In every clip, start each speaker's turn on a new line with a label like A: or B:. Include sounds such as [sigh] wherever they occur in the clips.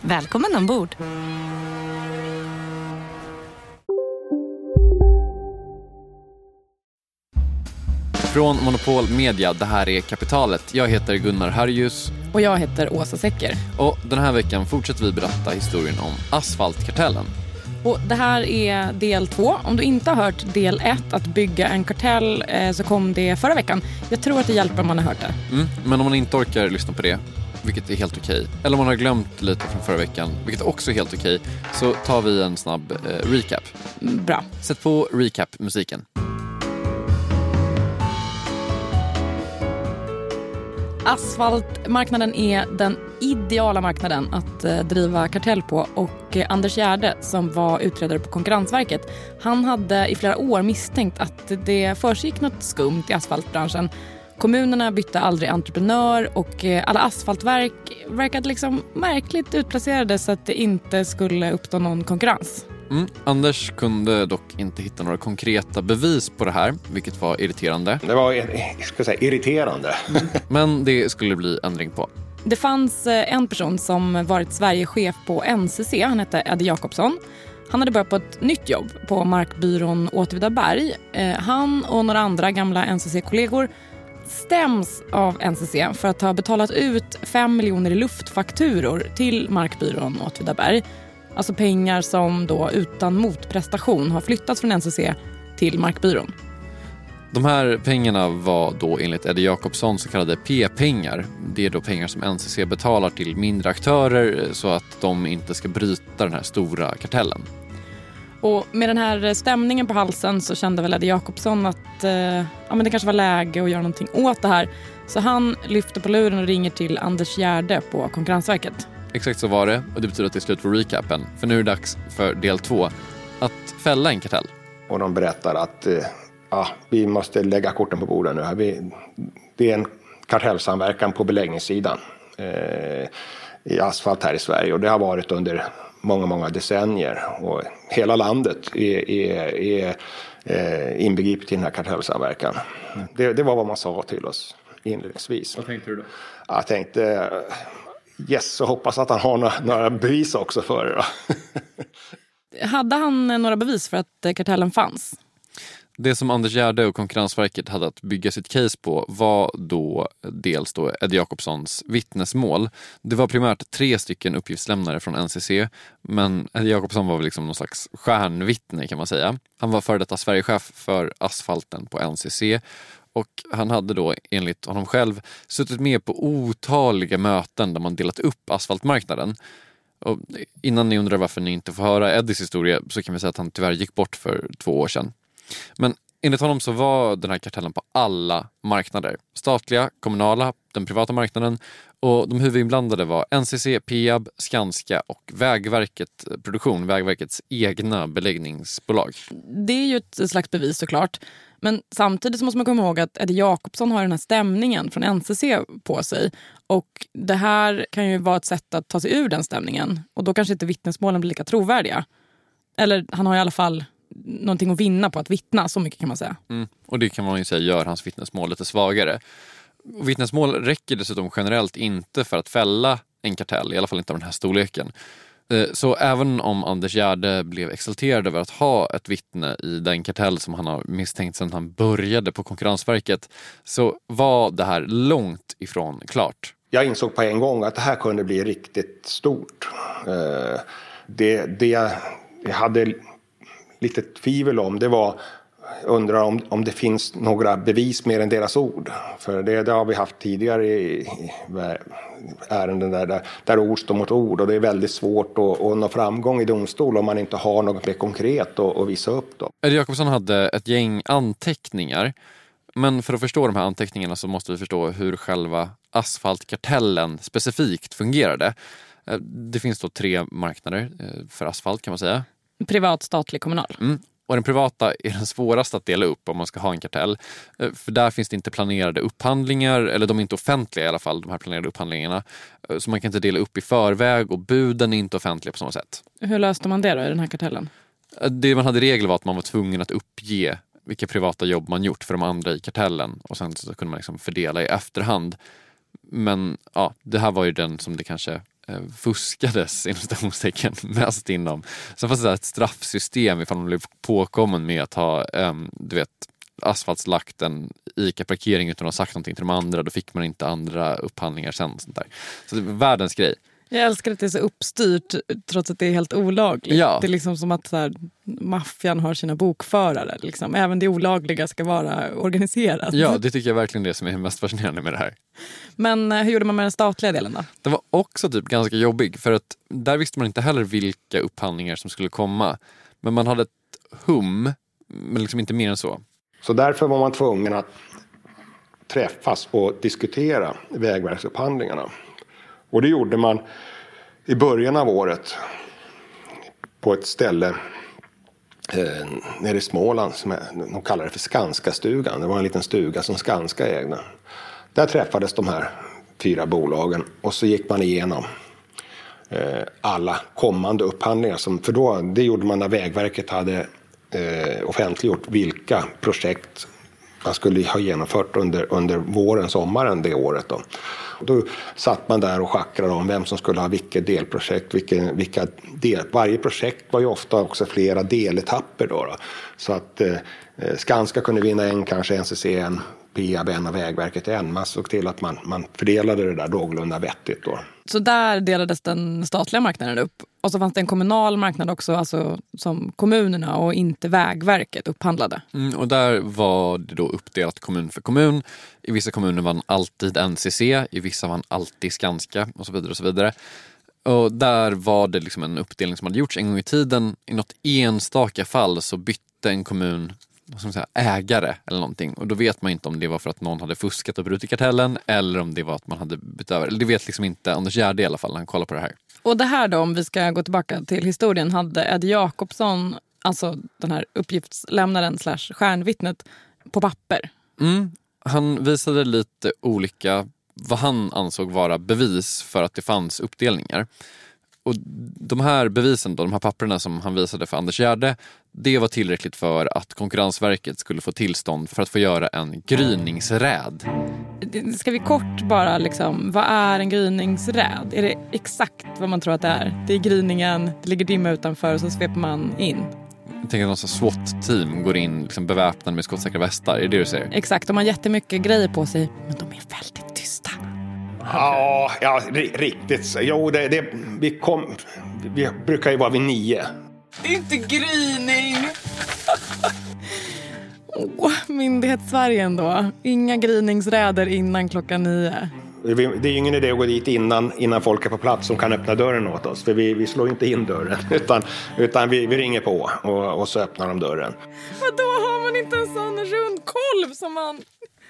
A: Välkommen ombord!
B: Från Monopol Media, det här är Kapitalet. Jag heter Gunnar Harjus.
C: Och jag heter Åsa Secker.
B: Och den här veckan fortsätter vi berätta historien om Asfaltkartellen.
C: Och det här är del två. Om du inte har hört del ett, att bygga en kartell, eh, så kom det förra veckan. Jag tror att det hjälper om man har hört det.
B: Mm, men om man inte orkar lyssna på det, vilket är helt okej, eller om man har glömt lite från förra veckan, vilket också är helt okej, så tar vi en snabb eh, recap.
C: Mm, Bra.
B: Sätt på recap-musiken.
C: Asfaltmarknaden är den ideala marknaden att eh, driva kartell på och eh, Anders Gärde som var utredare på Konkurrensverket han hade i flera år misstänkt att det försiggick något skumt i asfaltbranschen. Kommunerna bytte aldrig entreprenör och eh, alla asfaltverk verkade liksom märkligt utplacerade så att det inte skulle uppstå någon konkurrens.
B: Mm. Anders kunde dock inte hitta några konkreta bevis på det här, vilket var irriterande.
D: Det var ska säga, irriterande. [laughs]
B: Men det skulle bli ändring på.
C: Det fanns eh, en person som varit Sverigechef på NCC. Han hette Eddie Jakobsson. Han hade börjat på ett nytt jobb på markbyrån Åtvidaberg. Eh, Han och några andra gamla NCC-kollegor stäms av NCC för att ha betalat ut 5 miljoner i luftfakturor till markbyrån Åtvidaberg. Alltså pengar som då utan motprestation har flyttats från NCC till markbyrån.
B: De här pengarna var då enligt Eddie Jakobsson så kallade P-pengar. Det är då pengar som NCC betalar till mindre aktörer så att de inte ska bryta den här stora kartellen.
C: Och med den här stämningen på halsen så kände väl Eddie Jakobsson att eh, ja, men det kanske var läge att göra någonting åt det här. Så han lyfter på luren och ringer till Anders Gärde på Konkurrensverket.
B: Exakt så var det och det betyder att det är slut på recapen. För nu är det dags för del två. Att fälla en kartell.
D: Och de berättar att eh, ja, vi måste lägga korten på bordet nu. här. Vi, det är en kartellsamverkan på beläggningssidan eh, i asfalt här i Sverige och det har varit under många, många decennier. Och hela landet är, är, är eh, inbegripet i den här kartellsamverkan. Det, det var vad man sa till oss inledningsvis.
B: Vad tänkte du då?
D: Jag tänkte yes och hoppas att han har några, några bevis också för det. [laughs]
C: Hade han några bevis för att eh, kartellen fanns?
B: Det som Anders Gärde och Konkurrensverket hade att bygga sitt case på var då dels då Eddie Jakobssons vittnesmål. Det var primärt tre stycken uppgiftslämnare från NCC men Eddie Jakobsson var väl liksom någon slags stjärnvittne kan man säga. Han var före detta Sverigechef för asfalten på NCC och han hade då enligt honom själv suttit med på otaliga möten där man delat upp asfaltmarknaden. Och innan ni undrar varför ni inte får höra Eddies historia så kan vi säga att han tyvärr gick bort för två år sedan. Men enligt honom så var den här kartellen på alla marknader. Statliga, kommunala, den privata marknaden och de huvudinblandade var NCC, Peab, Skanska och Vägverket eh, Produktion, Vägverkets egna beläggningsbolag.
C: Det är ju ett slags bevis såklart. Men samtidigt så måste man komma ihåg att Eddie Jakobsson har den här stämningen från NCC på sig. Och det här kan ju vara ett sätt att ta sig ur den stämningen. Och då kanske inte vittnesmålen blir lika trovärdiga. Eller han har i alla fall någonting att vinna på att vittna, så mycket kan man säga.
B: Mm. Och det kan man ju säga gör hans vittnesmål lite svagare. Och vittnesmål räcker dessutom generellt inte för att fälla en kartell, i alla fall inte av den här storleken. Eh, Så även om Anders Gärde blev exalterad över att ha ett vittne i den kartell som han har misstänkt sedan han började på Konkurrensverket så var det här långt ifrån klart.
D: Jag insåg på en gång att det här kunde bli riktigt stort. Eh, Det, det jag hade lite tvivel om det var undrar om, om det finns några bevis mer än deras ord. För det, det har vi haft tidigare i, i ärenden där, där, där, ord står mot ord och det är väldigt svårt att, att nå framgång i domstol om man inte har något mer konkret att, att visa upp. Då.
B: Eddie Jakobsson hade ett gäng anteckningar. Men för att förstå de här anteckningarna så måste vi förstå hur själva asfaltkartellen specifikt fungerade. Eh, det finns då tre marknader eh, för asfalt kan man säga.
C: Privat, statlig, kommunal.
B: Mm. Och den privata är den svåraste att dela upp om man ska ha en kartell. Eh, för där finns det inte planerade upphandlingar, eller de är inte offentliga i alla fall, de här planerade upphandlingarna. Eh, så man kan inte dela upp i förväg och buden är inte offentliga på samma sätt.
C: Hur löste man det då i den här kartellen?
B: Eh, det man hade regel var att man var tvungen att uppge vilka privata jobb man gjort för de andra i kartellen och sen så kunde man liksom fördela i efterhand. Men ja, det här var ju den som det kanske Eh, fuskades [laughs] inom citationstecken mest inom. Sen fanns det ett straffsystem ifall man blev påkommen med att ha ehm, du vet, asfaltslagt en ICA-parkering utan att ha sagt någonting till de andra. Då fick man inte andra upphandlingar sen. Sånt där. Så det var världens grej.
C: Jag älskar att det är så uppstyrt trots att det är helt olagligt. Ja. Det är liksom som att maffian har sina bokförare. Liksom. Även det olagliga ska vara organiserat.
B: Ja, det tycker jag verkligen är det som är mest fascinerande med det här.
C: Men eh, hur gjorde man med den statliga delen då?
B: Den var också typ ganska jobbig för att där visste man inte heller vilka upphandlingar som skulle komma. Men man hade ett hum, men liksom inte mer än så.
D: Så därför var man tvungen att träffas och diskutera vägverksupphandlingarna. Och det gjorde man i början av året på ett ställe eh, nere i Småland. Som är, de kallar det för Skanska-stugan. Det var en liten stuga som Skanska ägde. Där träffades de här fyra bolagen och så gick man igenom eh, alla kommande upphandlingar. Som, för då, det gjorde man när Vägverket hade eh, offentliggjort vilka projekt man skulle ha genomfört under, under våren, sommaren det året. Då. Då satt man där och schackrade om vem som skulle ha vilket delprojekt. Vilka, vilka del, varje projekt var ju ofta också flera deletapper. Då, då. Så att eh, Skanska kunde vinna en, kanske NCC en, Peab en och Vägverket en. Man såg till att man, man fördelade det där någorlunda vettigt. Då.
C: Så där delades den statliga marknaden upp. Och så fanns det en kommunal marknad också, alltså som kommunerna och inte Vägverket upphandlade.
B: Mm, och där var det då uppdelat kommun för kommun. I vissa kommuner vann alltid NCC, i vissa vann alltid Skanska och så vidare. Och så vidare. Och där var det liksom en uppdelning som hade gjorts en gång i tiden. I något enstaka fall så bytte en kommun vad ska man säga, ägare eller någonting. Och då vet man inte om det var för att någon hade fuskat och brutit kartellen eller om det var att man hade bytt över. Det vet liksom inte Anders Gärde i alla fall när han kollar på det här.
C: Och det här då, om vi ska gå tillbaka till historien, hade Eddie Jakobsson, alltså den här uppgiftslämnaren slash stjärnvittnet, på papper?
B: Mm. Han visade lite olika, vad han ansåg vara bevis för att det fanns uppdelningar. Och de här bevisen, då, de här papperna som han visade för Anders Gärde, det var tillräckligt för att Konkurrensverket skulle få tillstånd för att få göra en gryningsräd.
C: Ska vi kort bara, liksom, vad är en gryningsräd? Är det exakt vad man tror att det är? Det är gryningen, det ligger dimma utanför och så sveper man in.
B: Jag tänker att någon SWAT-team går in liksom beväpnade med skottsäkra västar. Är det det du säger?
C: Exakt, de har jättemycket grejer på sig, men de är väldigt tysta.
D: Ja, ja riktigt. Jo, det, det, vi, kom, vi brukar ju vara vid nio.
C: Det är inte gryning! [laughs] oh, Myndighetssverige ändå. Inga gryningsräder innan klockan nio.
D: Det är ingen idé att gå dit innan, innan folk är på plats som kan öppna dörren åt oss. För vi, vi slår inte in dörren. [laughs] Utan, utan vi, vi ringer på och, och så öppnar de dörren.
C: Vadå, har man inte en sån rund kolv som man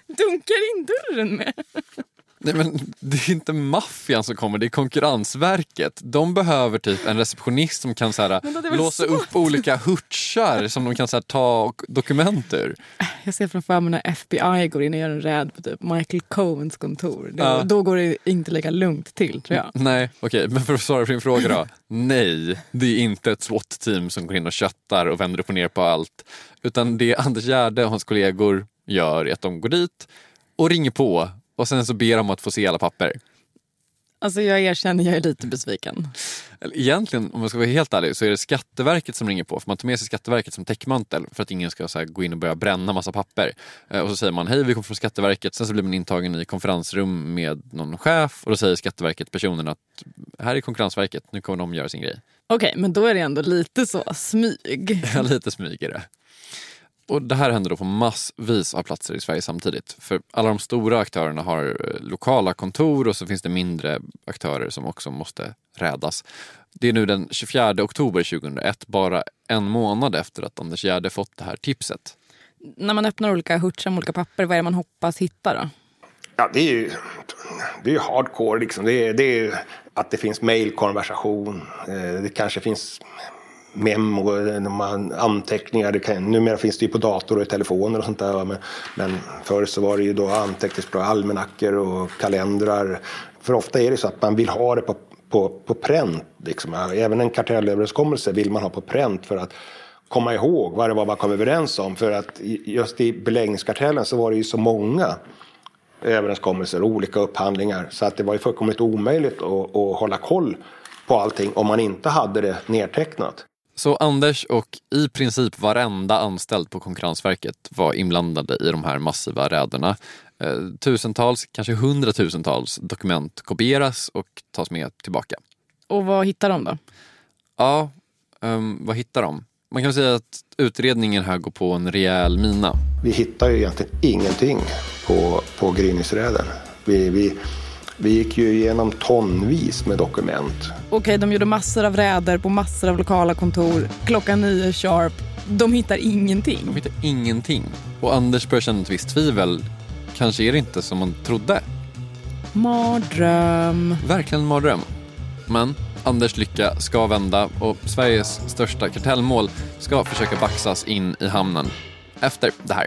C: dunkar in dörren med? [laughs]
B: Nej men det är inte maffian som kommer, det är Konkurrensverket. De behöver typ en receptionist som kan så här, låsa svårt. upp olika hurtsar som de kan så här, ta dokument ur.
C: Jag ser framför mig när FBI går in och gör en räd på typ Michael Cohens kontor. Då, ja. då går det inte lika lugnt till tror jag.
B: Nej, okej, okay. men för att svara på din fråga då. Nej, det är inte ett SWAT-team som går in och köttar och vänder upp och ner på allt. Utan det Anders Gärde och hans kollegor gör är att de går dit och ringer på och sen så ber de att få se alla papper.
C: Alltså jag erkänner, jag är lite besviken.
B: Egentligen, om jag ska vara helt ärlig, så är det Skatteverket som ringer på. För man tar med sig Skatteverket som täckmantel för att ingen ska så gå in och börja bränna massa papper. Eh, och så säger man, hej vi kommer från Skatteverket. Sen så blir man intagen i konferensrum med någon chef och då säger Skatteverket personen att här är Konkurrensverket, nu kommer de göra sin grej.
C: Okej, men då är det ändå lite så smyg. [laughs]
B: Ja, lite smyg är det. Och det här händer då på massvis av platser i Sverige samtidigt. För alla de stora aktörerna har eh, lokala kontor och så finns det mindre aktörer som också måste rädas. Det är nu den 24 oktober 2001, bara en månad efter att Anders Gärde fått det här tipset.
C: När man öppnar olika hurtar med olika papper, vad är det man hoppas hitta då?
D: Ja, det är ju, det är hardcore liksom. Det är, det är att det finns mejlkonversation. Eh, det kanske finns memo, anteckningar. Det kan, numera finns det ju på dator och i telefoner och sånt där. Men, men förr så var det ju då anteckningsblad, almanackor och kalendrar. För ofta är det så att man vill ha det på, på, på pränt. Liksom. Även en kartellöverenskommelse vill man ha på pränt för att komma ihåg vad det var man kom överens om. För att just i beläggningskartellen så var det ju så många överenskommelser och olika upphandlingar. Så att det var ju fullkomligt omöjligt att, att hålla koll på allting om man inte hade det nedtecknat.
B: Så Anders och i princip varenda anställd på Konkurrensverket var inblandade i de här massiva räderna. Eh, tusentals, kanske hundratusentals dokument kopieras och tas med tillbaka.
C: Och vad hittar de då?
B: Ja, um, vad hittar de? Man kan säga att utredningen här går på en rejäl mina.
D: Vi hittar ju egentligen ingenting på, på gryningsräden. Vi, vi, vi gick ju igenom tonvis med dokument.
C: Okej, de gjorde massor av räder på massor av lokala kontor. Klockan nio sharp. De hittar ingenting.
B: De hittar ingenting. Och Anders börjar känna ett visst tvivel. Kanske är det inte som man trodde.
C: Mardröm.
B: Verkligen en mardröm. Men Anders lycka ska vända och Sveriges största kartellmål ska försöka baxas in i hamnen efter det här.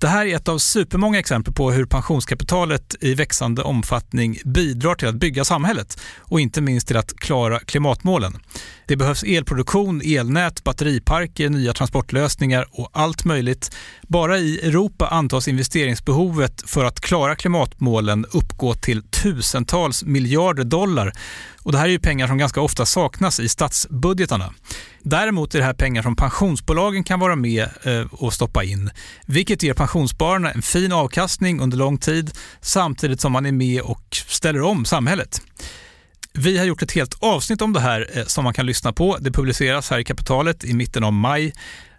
E: Det här är ett av supermånga exempel på hur pensionskapitalet i växande omfattning bidrar till att bygga samhället och inte minst till att klara klimatmålen. Det behövs elproduktion, elnät, batteriparker, nya transportlösningar och allt möjligt. Bara i Europa antas investeringsbehovet för att klara klimatmålen uppgå till tusentals miljarder dollar. Och det här är ju pengar som ganska ofta saknas i statsbudgetarna. Däremot är det här pengar som pensionsbolagen kan vara med eh, och stoppa in, vilket ger pensionsspararna en fin avkastning under lång tid samtidigt som man är med och ställer om samhället. Vi har gjort ett helt avsnitt om det här eh, som man kan lyssna på. Det publiceras här i Kapitalet i mitten av maj.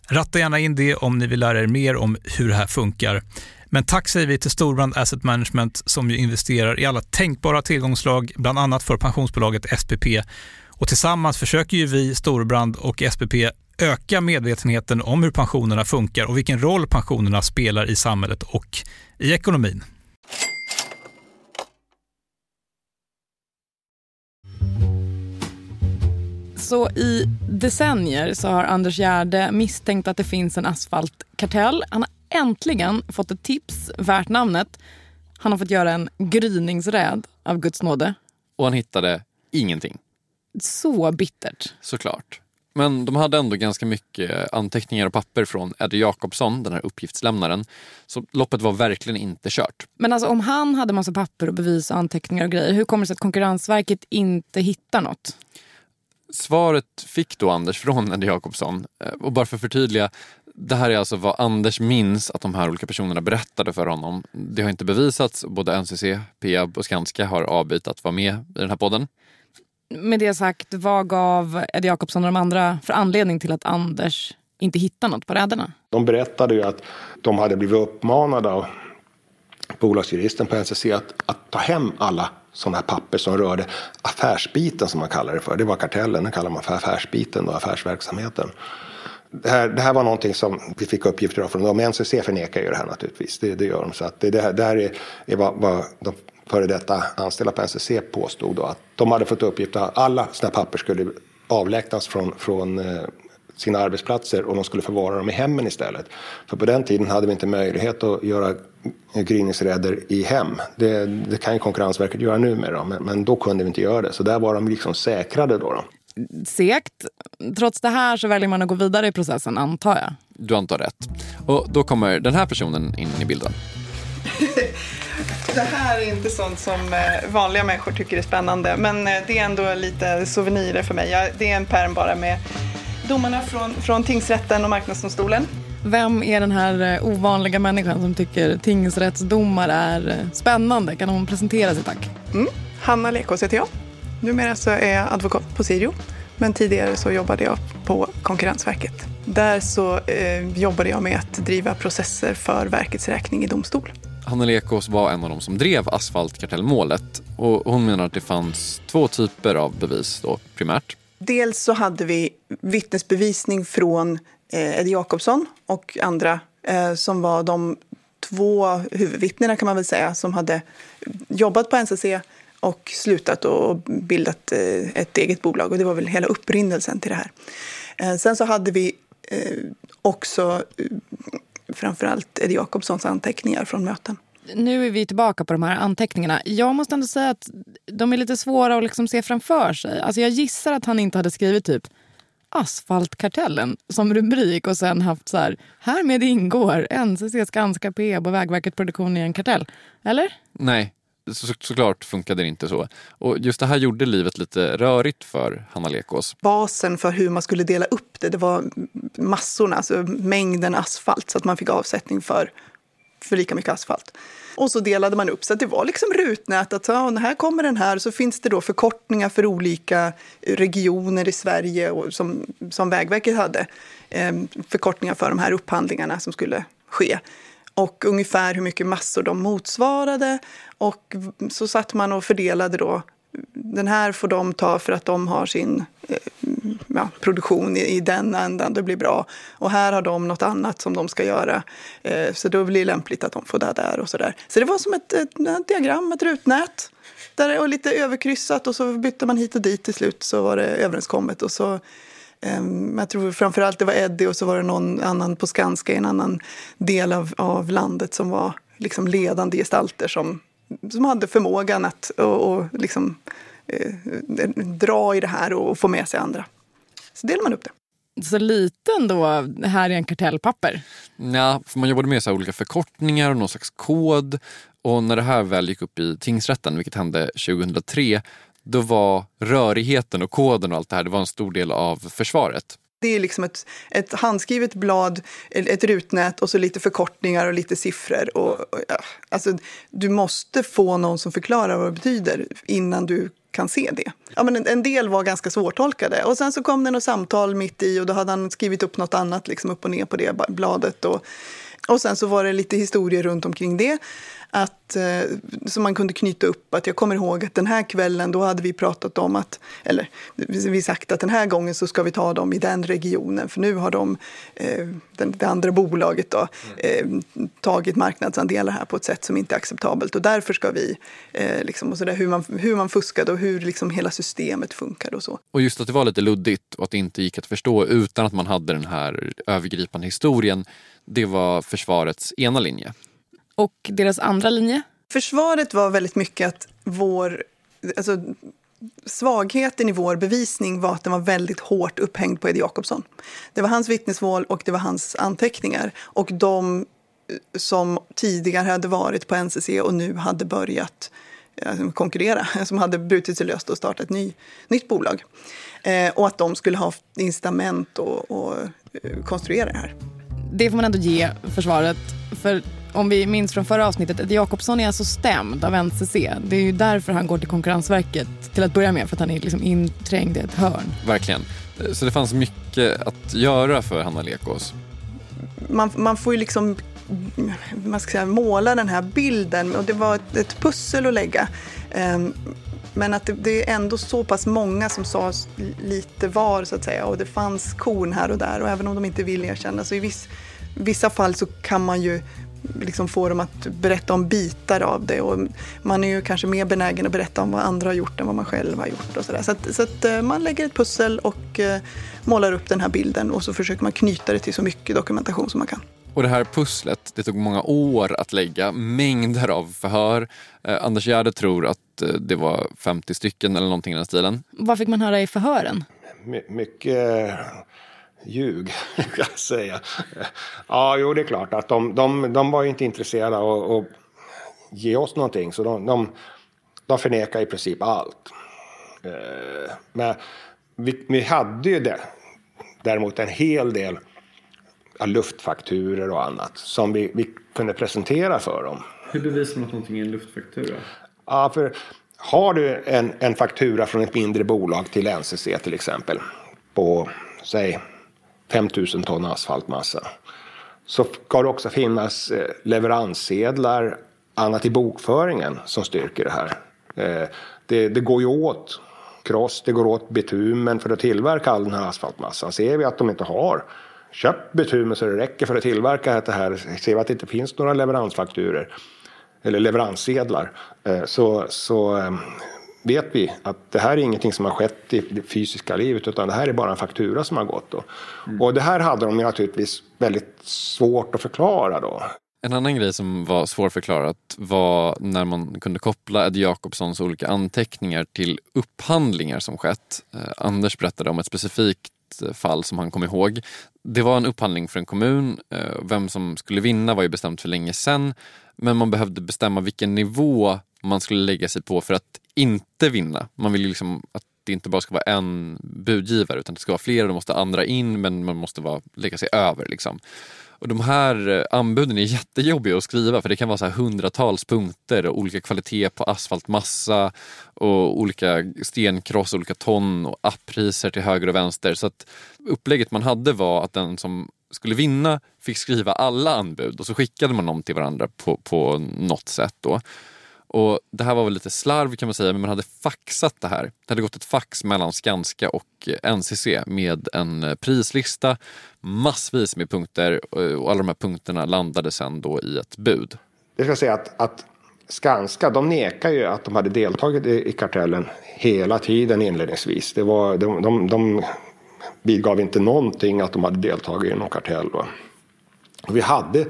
E: Ratta gärna in det om ni vill lära er mer om hur det här funkar. Men tack säger vi till Storbrand Asset Management som ju investerar i alla tänkbara tillgångslag, bland annat för pensionsbolaget SPP. Och tillsammans försöker ju vi, Storbrand och SPP, öka medvetenheten om hur pensionerna funkar och vilken roll pensionerna spelar i samhället och i ekonomin.
C: Så i decennier så har Anders Gärde misstänkt att det finns en asfaltkartell. Han har äntligen fått ett tips värt namnet. Han har fått göra en gryningsräd av Guds nåde.
B: Och han hittade ingenting.
C: Så bittert.
B: Såklart. Men de hade ändå ganska mycket anteckningar och papper från Eddie Jakobsson, den här uppgiftslämnaren. Så loppet var verkligen inte kört.
C: Men alltså om han hade massa papper och bevis och anteckningar och grejer, hur kommer det sig att Konkurrensverket inte hittar något?
B: Svaret fick då Anders från Eddie Jakobsson. Eh, och bara för att förtydliga, det här är alltså vad Anders minns att de här olika personerna berättade för honom. Det har inte bevisats. Både NCC, Peab och Skanska har avbytt att vara med i den här podden.
C: Med det sagt, vad gav Eddie Jakobsson och de andra för anledning till att Anders inte hittade något på räderna?
D: De berättade ju att de hade blivit uppmanade av bolagsjuristen på NCC att, att ta hem alla sådana här papper som rörde affärsbiten som man kallar det för. Det var kartellen, den kallar man för affärsbiten och affärsverksamheten. Det här, det här var någonting som vi fick uppgifter av från dem. NCC förnekar ju det här naturligtvis. Det, det gör de. Så att det, det, här, det här är, är vad, vad de före detta anställda på NCC påstod då. Att de hade fått uppgift att alla här papper skulle avlägsnas från, från eh, sina arbetsplatser och de skulle förvara dem i hemmen istället. För på den tiden hade vi inte möjlighet att göra gryningsräder i hem. Det, det kan ju Konkurrensverket göra nu med dem, men, men, då kunde vi inte göra det. Så där var de liksom säkrade då. då.
C: Segt. Trots det här så väljer man att gå vidare i processen, antar jag.
B: Du antar rätt. Och då kommer den här personen in i bilden. [laughs]
F: Det här är inte sånt som eh, vanliga människor tycker är spännande, men eh, det är ändå lite souvenirer för mig. Det är en pärm bara med domarna från, från tingsrätten och marknadsdomstolen.
C: Vem är den här eh, ovanliga människan som tycker tingsrättsdomar är spännande? Kan hon presentera sig tack?
F: Mm. Hanna Lekås heter jag. Numera så är jag advokat på Sirio, men tidigare så jobbade jag på Konkurrensverket. Där så eh, jobbade jag med att driva processer för verkets räkning i domstol.
B: Hanna Lekås var en av de som drev asfaltkartellmålet och hon menar att det fanns två typer av bevis då, primärt.
F: Dels så hade vi vittnesbevisning från eh, Eddie Jakobsson och andra eh, som var de två huvudvittnena kan man väl säga som hade jobbat på NCC och slutat och bildat eh, ett eget bolag och det var väl hela upprinnelsen till det här. Eh, sen så hade vi eh, också framförallt Eddie Jakobssons anteckningar från möten.
C: Nu är vi tillbaka på de här anteckningarna. Jag måste ändå säga att de är lite svåra att liksom se framför sig. Alltså jag gissar att han inte hade skrivit typ Asfaltkartellen som rubrik och sen haft så här, härmed ingår NCC, Skanska, Peab och Vägverket Produktion i en kartell. Eller?
B: Nej, så, såklart funkade det inte så. Och just det här gjorde livet lite rörigt för Hanna Lekås.
F: Basen för hur man skulle dela upp det, det var massorna, alltså mängden asfalt så att man fick avsättning för, för lika mycket asfalt. Och så delade man upp så att det var liksom rutnät. Att ja, här kommer den här. Så finns det då förkortningar för olika regioner i Sverige och som, som Vägverket hade. Ehm, förkortningar för de här upphandlingarna som skulle ske och ungefär hur mycket massor de motsvarade. Och så satt man och fördelade då. Den här får de ta för att de har sin eh, ja, produktion i, i den ändan, det blir bra. Och här har de något annat som de ska göra. Eh, så då blir det lämpligt att de får det där och så där. Så det var som ett, ett, ett diagram, ett rutnät. Där det var lite överkryssat och så bytte man hit och dit till slut så var det överenskommet. Och så Ehm, jag tror framförallt det var Eddie och så var det någon annan på Skanska i en annan del av, av landet som var liksom ledande gestalter som, som hade förmågan att och, och liksom, eh, dra i det här och få med sig andra. Så delar man upp det.
C: Så lite ändå här är en kartellpapper?
B: Ja, för man jobbade med så olika förkortningar och någon slags kod. Och när det här väl gick upp i tingsrätten, vilket hände 2003, då var rörigheten och koden och allt det här, det var en stor del av försvaret.
F: Det är liksom ett, ett handskrivet blad, ett rutnät och så lite förkortningar och lite siffror. Och, och, ja, alltså, du måste få någon som förklarar vad det betyder innan du kan se det. Ja, men en, en del var ganska svårtolkade. Och sen så kom det något samtal mitt i och då hade han skrivit upp något annat liksom upp och ner på det bladet. Och, och sen så var det lite historier runt omkring det att, eh, som man kunde knyta upp. Att jag kommer ihåg att den här kvällen då hade vi pratat om att, eller vi sagt att den här gången så ska vi ta dem i den regionen för nu har de, eh, den, det andra bolaget då, eh, tagit marknadsandelar här på ett sätt som inte är acceptabelt och därför ska vi, eh, liksom, och så där, hur, man, hur man fuskade och hur liksom hela systemet funkade och så.
B: Och just att det var lite luddigt och att det inte gick att förstå utan att man hade den här övergripande historien. Det var försvarets ena linje
C: och deras andra linje?
F: Försvaret var väldigt mycket att vår... Alltså, svagheten i vår bevisning var att den var väldigt hårt upphängd på Eddie Jakobsson. Det var hans vittnesmål och det var hans anteckningar. Och de eh, som tidigare hade varit på NCC och nu hade börjat eh, konkurrera, [laughs] som hade brutit sig löst och startat ett ny, nytt bolag. Eh, och att de skulle ha incitament att eh, konstruera det här.
C: Det får man ändå ge försvaret. För om vi minns från förra avsnittet, Eddie Jakobsson är alltså stämd av NCC. Det är ju därför han går till Konkurrensverket till att börja med, för att han är liksom inträngd i ett hörn.
B: Verkligen. Så det fanns mycket att göra för Hanna Lekås.
F: Man, man får ju liksom man ska säga, måla den här bilden och det var ett, ett pussel att lägga. Um, men att det, det, är ändå så pass många som sa lite var så att säga och det fanns korn här och där och även om de inte vill erkänna så i viss, vissa fall så kan man ju liksom få dem att berätta om bitar av det. Och man är ju kanske mer benägen att berätta om vad andra har gjort än vad man själv har gjort. Och så där. så, att, så att eh, man lägger ett pussel och eh, målar upp den här bilden och så försöker man knyta det till så mycket dokumentation som man kan.
B: Och det här pusslet, det tog många år att lägga, mängder av förhör. Eh, Anders Gärde tror att eh, det var 50 stycken eller någonting i den stilen.
C: Vad fick man höra i förhören?
D: My mycket ljug, [laughs] kan jag säga. Ja, jo, det är klart att de, de, de var inte intresserade av att ge oss någonting. Så de, de, de förnekar i princip allt. Eh, men vi, vi hade ju det. Däremot en hel del luftfakturer och annat som vi, vi kunde presentera för dem.
B: Hur bevisar man att någonting är en luftfaktura?
D: Ja, för har du en, en faktura från ett mindre bolag till NCC till exempel på, säg 5000 ton asfaltmassa. Så ska det också finnas eh, leveranssedlar, annat i bokföringen som styrker det här. Eh, det, det går ju åt kross, det går åt bitumen för att tillverka all den här asfaltmassan. Ser vi att de inte har köpt bitumen så det räcker för att tillverka det här, ser vi att det inte finns några leveransfakturer eller leveranssedlar, eh, så, så vet vi att det här är ingenting som har skett i det fysiska livet utan det här är bara en faktura som har gått. Då. Mm. Och det här hade de naturligtvis väldigt svårt att förklara då.
B: En annan grej som var svårförklarat var när man kunde koppla Eddie Jakobssons olika anteckningar till upphandlingar som skett. Eh, Anders berättade om ett specifikt eh, fall som han kom ihåg. Det var en upphandling för en kommun. Eh, vem som skulle vinna var ju bestämt för länge sedan. Men man behövde bestämma vilken nivå man skulle lägga sig på för att inte vinna. Man vill ju liksom att det inte bara ska vara en budgivare utan det ska vara flera. då måste andra in men man måste vara, lägga sig över. Liksom. Och de här eh, anbuden är [laughs] jättejobbiga att skriva för det kan vara så här hundratals punkter och olika kvalitet på asfaltmassa och olika stenkross, olika ton och appriser till höger och vänster. Så att upplägget man hade var att den som skulle vinna fick skriva alla anbud och så skickade man dem till varandra på, på något sätt. Då. Och Det här var väl lite slarv kan man säga, men man hade faxat det här. Det hade gått ett fax mellan Skanska och eh, NCC med en eh, prislista, massvis med punkter eh, och alla de här punkterna landade sen då i ett bud.
D: Jag ska säga att, att Skanska, de nekar ju att de hade deltagit i, i kartellen hela tiden inledningsvis. Det var, de, de, de vidgav inte någonting att de hade deltagit i någon kartell. Va? Och vi hade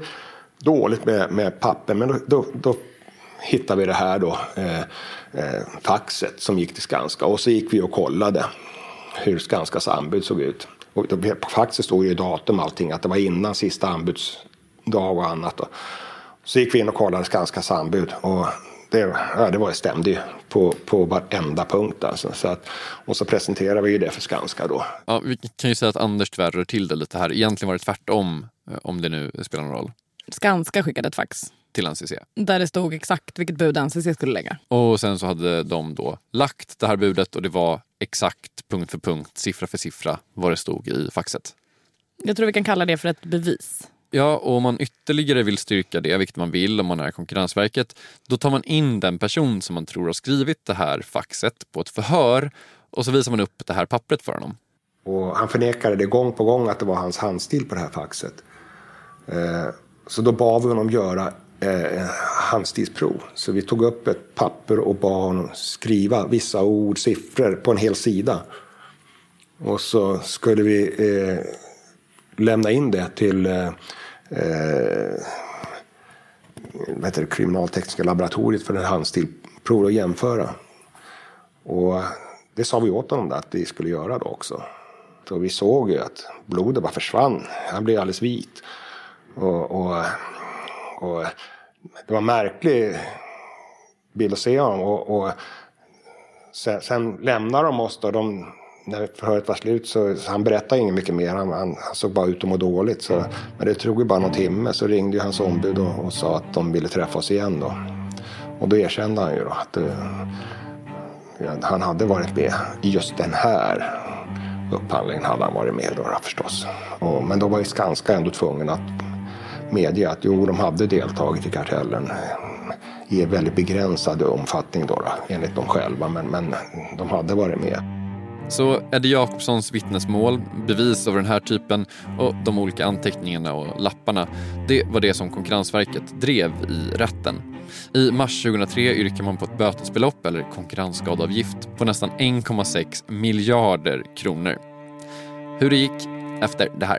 D: dåligt med, med papper, men då, då, då hittade vi det här då, eh, eh, faxet som gick till Skanska. Och så gick vi och kollade hur Skanskas anbud såg ut. Och på faxet stod ju datum och allting, att det var innan sista anbudsdag och annat. Då. Så gick vi in och kollade Skanskas anbud. Och det, ja, det var, stämde ju på, på varenda punkt. Alltså. Så att, och så presenterade vi ju det för Skanska då.
B: Ja, vi kan ju säga att Anders tyvärr rör till det lite här. Egentligen var det tvärtom, eh, om det nu spelar någon roll.
C: Skanska skickade ett fax
B: till NCC.
C: Där det stod exakt vilket bud NCC skulle lägga.
B: Och sen så hade de då lagt det här budet och det var exakt punkt för punkt, siffra för siffra vad det stod i faxet.
C: Jag tror vi kan kalla det för ett bevis.
B: Ja, och om man ytterligare vill styrka det, vilket man vill om man är Konkurrensverket, då tar man in den person som man tror har skrivit det här faxet på ett förhör och så visar man upp det här pappret för honom.
D: Och han förnekade det gång på gång att det var hans handstil på det här faxet. Eh, så då bad vi honom göra eh, handstilsprov. Så vi tog upp ett papper och bad honom skriva vissa ord, siffror på en hel sida. Och så skulle vi eh, lämna in det till eh, eh vad heter det, kriminaltekniska laboratoriet för en handstilprov och jämföra. Och det sa vi åt honom att vi skulle göra då också. Så vi såg ju att blodet bara försvann. Han blev alldeles vit. Och, och, och det var en märklig bild att se honom. Och, och sen, sen lämnar de oss då. De, när förhöret var slut så, så han berättade inget mycket mer. Han, han, han såg bara ut att må dåligt. Så, men det tog ju bara någon timme så ringde ju hans ombud och, och sa att de ville träffa oss igen då. Och då erkände han ju då att uh, han hade varit med i just den här upphandlingen hade han varit med då förstås. Och, men då var ju Skanska ändå tvungen att medge att jo, de hade deltagit i kartellen i en väldigt begränsad omfattning då, då enligt dem själva. Men, men de hade varit med.
G: Så Eddie Jakobssons vittnesmål, bevis av den här typen och de olika anteckningarna och lapparna, det var det som Konkurrensverket drev i rätten. I mars 2003 yrkar man på ett bötesbelopp eller konkurrensskadeavgift på nästan 1,6 miljarder kronor. Hur det gick efter det här.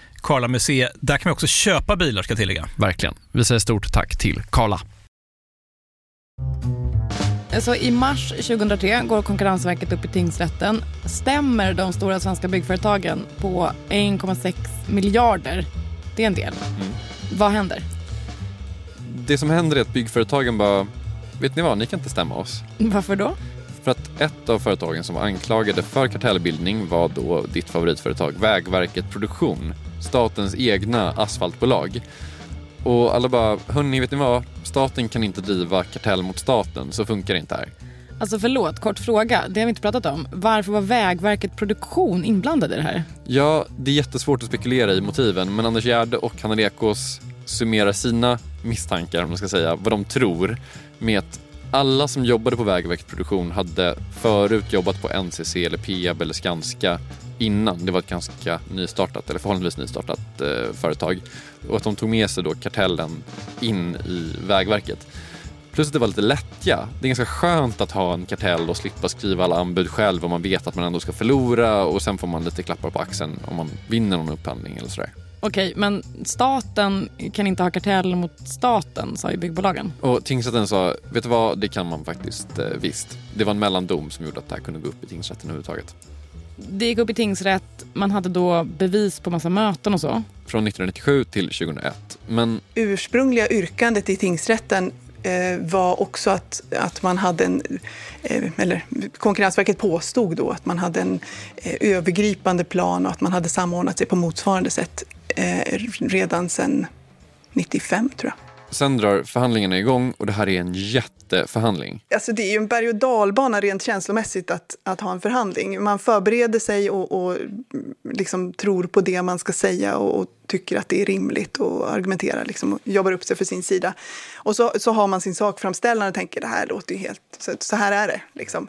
E: Karla Museet. Där kan man också köpa bilar ska jag tillägga.
B: Verkligen. Vi säger stort tack till Karla.
C: Alltså, I mars 2003 går Konkurrensverket upp i tingsrätten. Stämmer de stora svenska byggföretagen på 1,6 miljarder? Det är en del. Mm. Vad händer?
G: Det som händer är att byggföretagen bara, vet ni vad, ni kan inte stämma oss.
C: Varför då?
G: För att ett av företagen som var anklagade för kartellbildning var då ditt favoritföretag Vägverket Produktion statens egna asfaltbolag. Och alla bara, hörni, vet ni vad? Staten kan inte driva kartell mot staten, så funkar det inte här.
C: Alltså förlåt, kort fråga. Det har vi inte pratat om. Varför var Vägverket Produktion inblandade i det här?
G: Ja, det är jättesvårt att spekulera i motiven, men Anders Gärde och Hanna Lekås summerar sina misstankar, om man ska säga, vad de tror, med att alla som jobbade på Vägverket Produktion hade förut jobbat på NCC eller Peab eller Skanska innan. Det var ett ganska nystartat, eller förhållandevis nystartat eh, företag. Och att de tog med sig då kartellen in i Vägverket. Plus att det var lite lättja. Det är ganska skönt att ha en kartell och slippa skriva alla anbud själv om man vet att man ändå ska förlora och sen får man lite klappar på axeln om man vinner någon upphandling eller sådär.
C: Okej, men staten kan inte ha kartell mot staten, sa ju byggbolagen.
G: Och tingsrätten sa, vet du vad, det kan man faktiskt eh, visst. Det var en mellandom som gjorde att det här kunde gå upp i tingsrätten överhuvudtaget.
C: Det gick upp i tingsrätt, man hade då bevis på massa möten och så.
G: Från 1997 till 2001. Men...
F: Ursprungliga yrkandet i tingsrätten eh, var också att, att man hade en, eh, eller Konkurrensverket påstod då att man hade en eh, övergripande plan och att man hade samordnat sig på motsvarande sätt eh, redan sedan 95 tror jag.
B: Sen drar förhandlingarna igång och det här är en jätteförhandling.
F: Alltså det är ju en berg och dalbana rent känslomässigt att, att ha en förhandling. Man förbereder sig och, och liksom tror på det man ska säga och, och tycker att det är rimligt och argumenterar liksom och jobbar upp sig för sin sida. Och så, så har man sin sakframställan och tänker det här låter ju helt, så, så här är det. Liksom.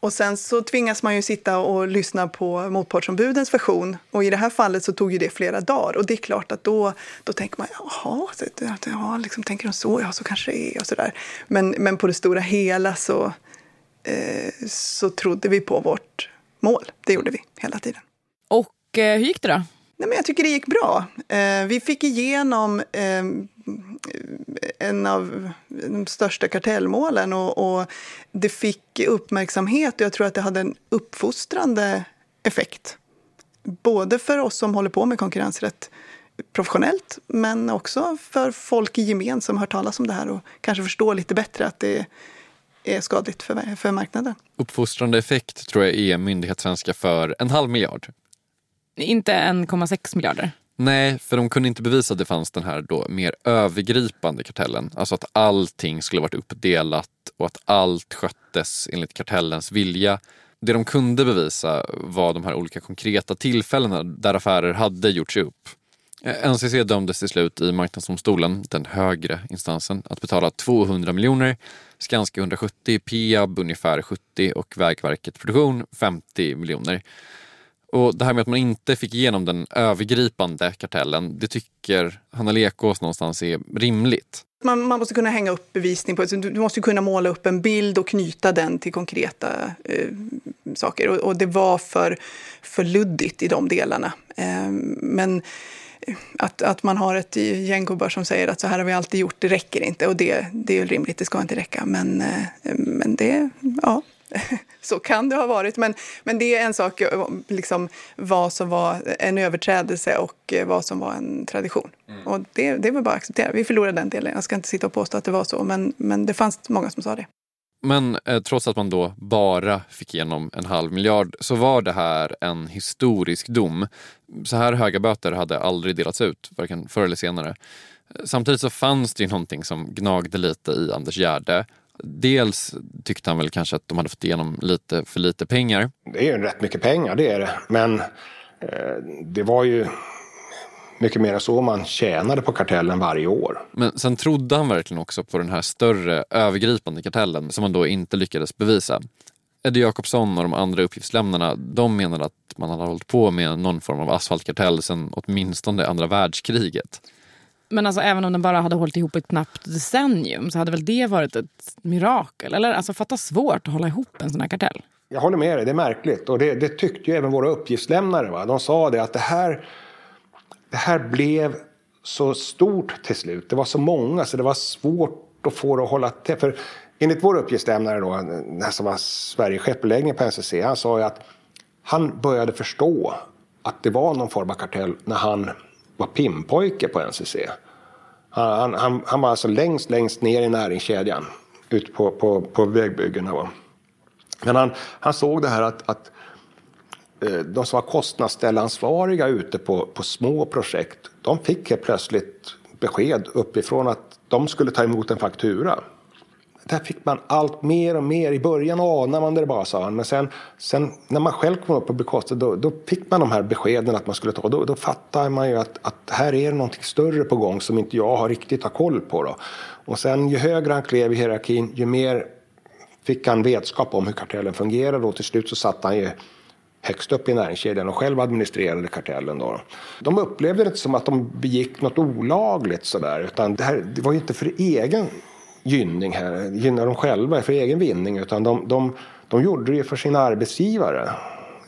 F: Och sen så tvingas man ju sitta och lyssna på motpartsombudens version. Och i det här fallet så tog ju det flera dagar. Och det är klart att då, då tänker man, jaha, ja, liksom, tänker de så? Ja, så kanske det är och sådär. Men, men på det stora hela så, eh, så trodde vi på vårt mål. Det gjorde vi hela tiden.
C: Och eh, hur gick det då?
F: Nej, men jag tycker det gick bra. Eh, vi fick igenom eh, en av de största kartellmålen och, och, det fick uppmärksamhet och jag tror att det hade en uppfostrande effekt. Både för oss som håller på med konkurrensrätt professionellt men också för folk i gemen som hör talas om det här och kanske förstår lite bättre att det är skadligt för, för marknaden.
B: Uppfostrande effekt tror jag är myndighetssvenska för en halv miljard.
C: Inte 1,6 miljarder?
B: Nej, för de kunde inte bevisa att det fanns den här då mer övergripande kartellen. Alltså att allting skulle varit uppdelat och att allt sköttes enligt kartellens vilja. Det de kunde bevisa var de här olika konkreta tillfällena där affärer hade gjorts upp. Eh, NCC dömdes till slut i Marknadsdomstolen, den högre instansen, att betala 200 miljoner, Skanska 170, Peab ungefär 70 och Vägverket Produktion 50 miljoner. Och det här med att man inte fick igenom den övergripande kartellen, det tycker Hanna Lekås någonstans är rimligt.
F: Man, man, måste kunna hänga upp bevisning på alltså, det. Du måste kunna måla upp en bild och knyta den till konkreta eh, saker. Och, och, det var för, för luddigt i de delarna. Eh, men eh, att, att man har ett gäng gubbar som säger att så här har vi alltid gjort, det räcker inte. Och det, det är rimligt, det ska inte räcka. Men, eh, men det, ja, [laughs] så kan det ha varit. Men, men det är en sak, liksom, vad som var en överträdelse och eh, vad som var en tradition. Mm. Och det, det väl bara att acceptera. Vi förlorade den delen. Jag ska inte sitta och påstå att det var så, men, men det fanns många som sa det.
B: Men eh, trots att man då bara fick igenom en halv miljard så var det här en historisk dom. Så här höga böter hade aldrig delats ut, varken förr eller senare. Samtidigt så fanns det ju någonting som gnagde lite i Anders Gärde Dels tyckte han väl kanske att de hade fått igenom lite för lite pengar.
D: Det är ju rätt mycket pengar, det är det. Men eh, det var ju mycket mer så man tjänade på kartellen varje år.
B: Men sen trodde han verkligen också på den här större övergripande kartellen som man då inte lyckades bevisa. Eddie Jakobsson och de andra uppgiftslämnarna de menade att man hade hållit på med någon form av asfaltkartell sedan åtminstone andra världskriget.
C: Men alltså, även om den bara hade hållit ihop ett knappt decennium så hade väl det varit ett mirakel? Eller alltså, fatta svårt att hålla ihop en sån här kartell.
D: Jag håller med dig, det är märkligt. Och det, det tyckte ju även våra uppgiftslämnare. Va? De sa det att det här, det här blev så stort till slut. Det var så många så det var svårt att få det att hålla till. För enligt vår uppgiftslämnare då, den som var Sverigechef på NCC, han sa ju att han började förstå att det var någon form av kartell när han var pimpojke på NCC. Han, han, han var alltså längst, längst ner i näringskedjan ute på, på, på vägbyggena. Men han, han såg det här att, att eh, de som var kostnadsställansvariga ute på, på små projekt, de fick helt plötsligt besked uppifrån att de skulle ta emot en faktura där fick man allt mer och mer. I början anade man det bara, sa han. Men sen, sen när man själv kom upp på bekostnad, då, då fick man de här beskeden att man skulle ta. Då, då fattar man ju att, att här är det någonting större på gång som inte jag har riktigt har koll på. Då. Och sen ju högre han klev i hierarkin, ju mer fick han vetskap om hur kartellen fungerade. Och till slut så satt han ju högst upp i näringskedjan och själv administrerade kartellen. Då. De upplevde det inte som att de begick något olagligt sådär, utan det, här, det var ju inte för egen gynning här, gynna dem själva för egen vinning utan de, de, de gjorde det för sina arbetsgivare.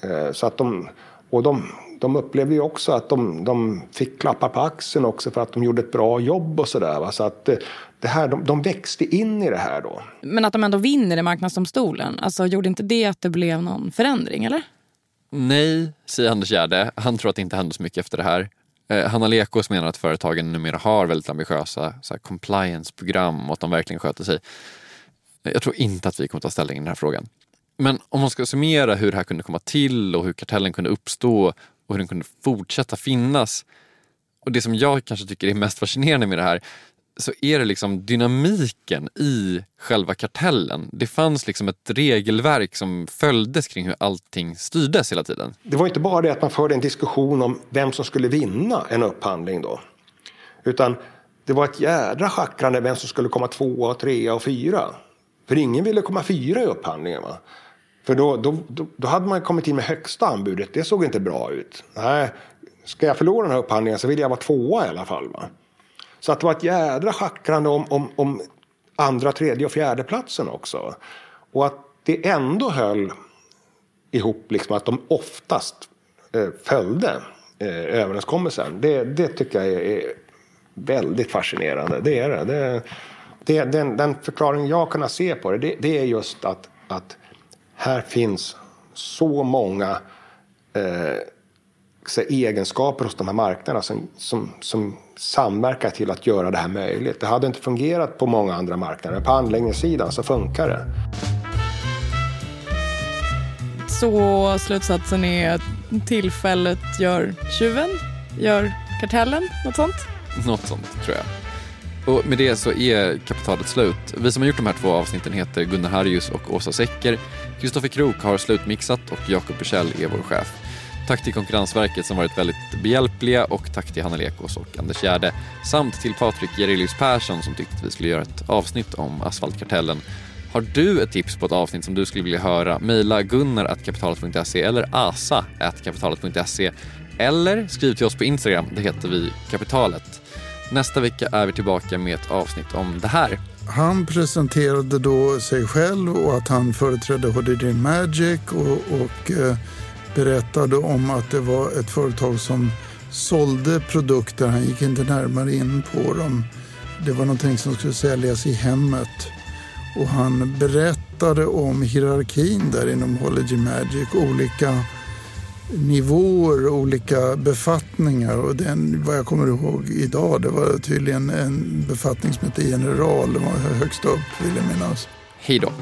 D: Eh, så att de, och de, de upplevde ju också att de, de fick klappa på axeln också för att de gjorde ett bra jobb och sådär. Så att eh, det här, de, de växte in i det här då.
C: Men att de ändå vinner i Marknadsdomstolen, alltså gjorde inte det att det blev någon förändring eller?
B: Nej, säger Anders Gärde. Han tror att det inte hände så mycket efter det här. Eh, Hanna Lekos menar att företagen numera har väldigt ambitiösa compliance-program och att de verkligen sköter sig. Jag tror inte att vi kommer ta ställning i den här frågan. Men om man ska summera hur det här kunde komma till och hur kartellen kunde uppstå och hur den kunde fortsätta finnas. Och det som jag kanske tycker är mest fascinerande med det här så är det liksom dynamiken i själva kartellen. Det fanns liksom ett regelverk som följdes kring hur allting styrdes hela tiden.
D: Det var inte bara det att man förde en diskussion om vem som skulle vinna en upphandling då. Utan det var ett jädra schackrande vem som skulle komma tvåa, trea och fyra. För ingen ville komma fyra i upphandlingen. Va? För då, då, då, då, hade man kommit in med högsta anbudet. Det såg inte bra ut. Nej, ska jag förlora den här upphandlingen så vill jag vara tvåa i alla fall. Va? Så att det var ett jädra schackrande om, om, om andra, tredje och fjärde platsen också. Och att det ändå höll ihop, liksom att de oftast eh, följde eh, överenskommelsen. Det, det tycker jag är, är, väldigt fascinerande. Det är det. det, det den, den, förklaring jag kunnat se på det, det, det, är just att, att här finns så många eh, egenskaper hos de här marknaderna som, som, som samverkar till att göra det här möjligt. Det hade inte fungerat på många andra marknader. På anläggningssidan så funkar det.
C: Så slutsatsen är att tillfället gör tjuven, gör kartellen, något sånt?
B: Något sånt tror jag. Och med det så är kapitalet slut. Vi som har gjort de här två avsnitten heter Gunnar Harjus och Åsa Secker. Kristoffer Krook har slutmixat och Jakob Bursell är vår chef. Tack till Konkurrensverket som varit väldigt behjälpliga och tack till Hanna Lekås och Anders Gärde samt till Patrik Gerilius Persson som tyckte att vi skulle göra ett avsnitt om asfaltkartellen. Har du ett tips på ett avsnitt som du skulle vilja höra? Mejla gunnar.kapitalet.se eller asa.kapitalet.se eller skriv till oss på Instagram, det heter vi Kapitalet. Nästa vecka är vi tillbaka med ett avsnitt om det här.
H: Han presenterade då sig själv och att han företrädde HDD Magic och, och eh, berättade om att det var ett företag som sålde produkter. Han gick inte närmare in på dem. Det var någonting som skulle säljas i hemmet. Och han berättade om hierarkin där inom Hology Magic. Olika nivåer, olika befattningar. Och den, vad jag kommer ihåg idag, det var tydligen en befattning som hette general. Det var högst upp, vill jag minnas.
B: Hej då.